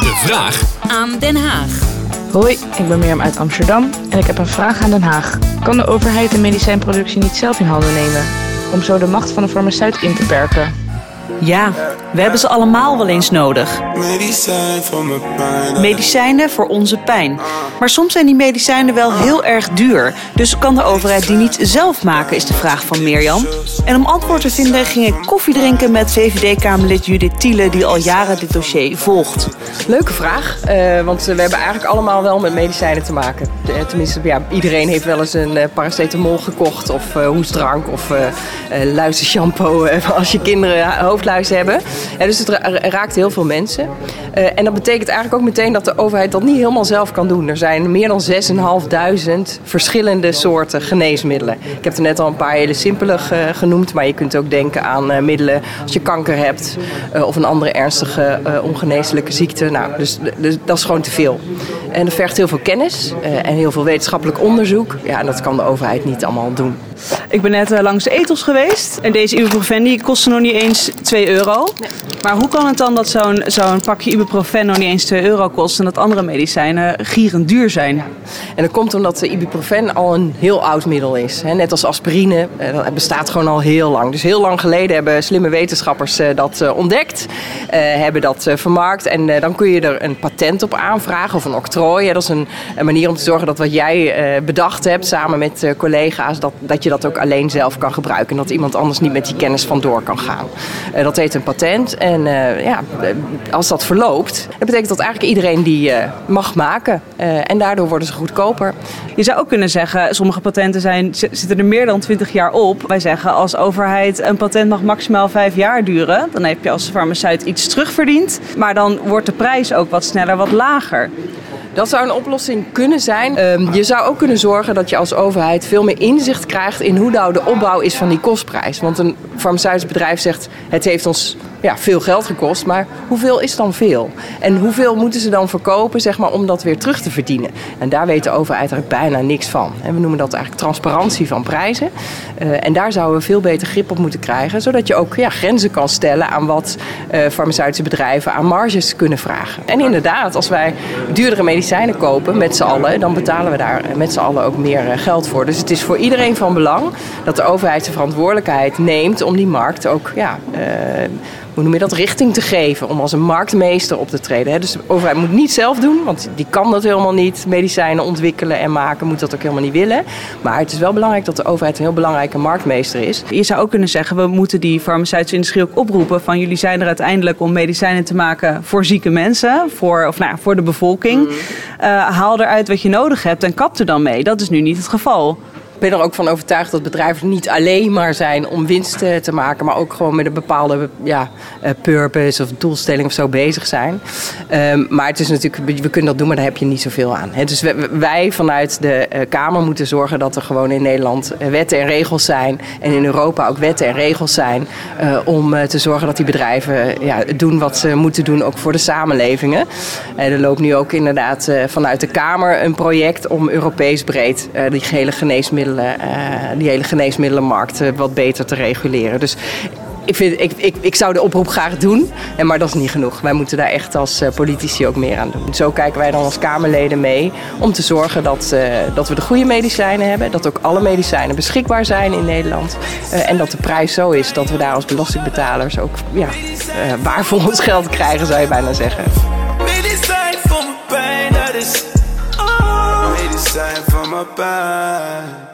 De vraag Aan Den Haag. Hoi, ik ben Mirjam uit Amsterdam en ik heb een vraag aan Den Haag. Kan de overheid de medicijnproductie niet zelf in handen nemen? Om zo de macht van de farmaceut in te perken? Ja, we hebben ze allemaal wel eens nodig. Medicijn voor mijn pijn. Medicijnen voor onze pijn. Maar soms zijn die medicijnen wel heel erg duur. Dus kan de overheid die niet zelf maken, is de vraag van Mirjam. En om antwoord te vinden ging ik koffie drinken met VVD-Kamerlid Judith Tiele... die al jaren dit dossier volgt. Leuke vraag, eh, want we hebben eigenlijk allemaal wel met medicijnen te maken. Eh, tenminste, ja, iedereen heeft wel eens een eh, paracetamol gekocht of eh, hoestdrank of eh eh, luizershampoo eh, als je kinderen hoofdluizen hebben. Dus het ra- raakt heel veel mensen. Eh, en dat betekent eigenlijk ook meteen dat de overheid dat niet helemaal zelf kan doen. Er zijn meer dan 6.500 verschillende soorten geneesmiddelen. Ik heb er net al een paar hele simpele ge- genoemd, maar je kunt ook denken aan eh, middelen als je kanker hebt eh, of een andere ernstige ongeneeslijke ziekte. Nou, dus, dus dat is gewoon te veel. En dat vergt heel veel kennis en heel veel wetenschappelijk onderzoek. Ja, en dat kan de overheid niet allemaal doen. Ik ben net eh, langs de etels geweest. En deze ibuprofen die kostte nog niet eens 2 euro. Maar hoe kan het dan dat zo'n zo'n pakje ibuprofen nog niet eens 2 euro kost... en dat andere medicijnen gierend duur zijn? En dat komt omdat de ibuprofen al een heel oud middel is. Hè, Net als aspirine, eh, dat bestaat gewoon al heel lang. Dus heel lang geleden hebben slimme wetenschappers eh, dat ontdekt, hebben dat vermarkt. En dan kun je er een patent op aanvragen of een octrooi. Dat is een, een manier om te zorgen dat wat jij bedacht hebt samen met collega's, dat, dat je dat ook alleen zelf kan gebruiken. En dat iemand anders niet met die kennis vandoor kan gaan. Eh, dat heet een patent. En eh, ja, eh, als dat verloopt, dat betekent dat eigenlijk iedereen die mag maken. En daardoor worden ze goedkoper. Je zou ook kunnen zeggen, sommige patenten zijn, zitten er meer dan 20 jaar op. Wij zeggen als overheid een patent mag maximaal 5 jaar duren. Dan heb je als farmaceut iets terugverdiend. Maar dan wordt de prijs ook wat sneller wat lager. Dat zou een oplossing kunnen zijn. Ehm, je zou ook kunnen zorgen dat je als overheid veel meer inzicht krijgt in hoe nou de opbouw is van die kostprijs. Want een farmaceutisch bedrijf zegt het heeft ons ja, veel geld gekost, maar hoeveel is dan veel? En hoeveel moeten ze dan verkopen zeg maar, om dat weer terug te verdienen? En daar weet de overheid eigenlijk bijna niks van. En we noemen dat eigenlijk transparantie van prijzen. Eh, en daar zouden we veel beter grip op moeten krijgen, zodat je ook ja, grenzen kan stellen aan wat eh, farmaceutische bedrijven aan marges kunnen vragen. En inderdaad, als wij duurdere medicijnen kopen met z'n allen, dan betalen we daar met z'n allen ook meer eh, geld voor. Dus het is voor iedereen van belang dat de overheid zijn verantwoordelijkheid neemt om die markt ook, ja, hoe noem je dat, richting te geven. Om als een marktmeester op te treden. Hè. Dus de overheid moet niet zelf doen, want die kan dat helemaal niet. Medicijnen ontwikkelen en maken, moet dat ook helemaal niet willen. Maar het is wel belangrijk dat de overheid een heel belangrijke marktmeester is. Je zou ook kunnen zeggen, we moeten die farmaceutische industrie ook oproepen van jullie zijn er uiteindelijk om medicijnen te maken voor zieke mensen, voor, of nou, ja, voor de bevolking. Eh, haal eruit wat je nodig hebt en kap er dan mee. Dat is nu niet het geval. Ik ben er ook van overtuigd dat bedrijven niet alleen maar zijn om winst eh, te maken, maar ook gewoon met een bepaalde ja, eh, purpose of doelstelling of zo bezig zijn. Ehm, maar het is natuurlijk, we kunnen dat doen, maar daar heb je niet zoveel aan. Dus wij vanuit de eh, Kamer moeten zorgen dat er gewoon in Nederland wetten en regels zijn. En in Europa ook wetten en regels zijn. om te zorgen dat die bedrijven ja, doen wat ze moeten doen, ook voor de samenlevingen. En er loopt nu ook inderdaad vanuit de Kamer een project om Europees breed die hele geneesmiddelen, eh, die hele geneesmiddelenmarkt eh, wat beter te reguleren. Dus ik, vind, ik, ik, ik zou de oproep graag doen, maar dat is niet genoeg. Wij moeten daar echt als eh, politici ook meer aan doen. Zo kijken wij dan als Kamerleden mee om te zorgen dat, dat we de goede medicijnen hebben. Dat ook alle medicijnen beschikbaar zijn in Nederland. en dat de prijs zo is dat we daar als belastingbetalers ook ja, waar voor ons geld krijgen, zou je bijna zeggen. Medicijn voor mijn pijn. Oh. Medicijn voor mijn pijn.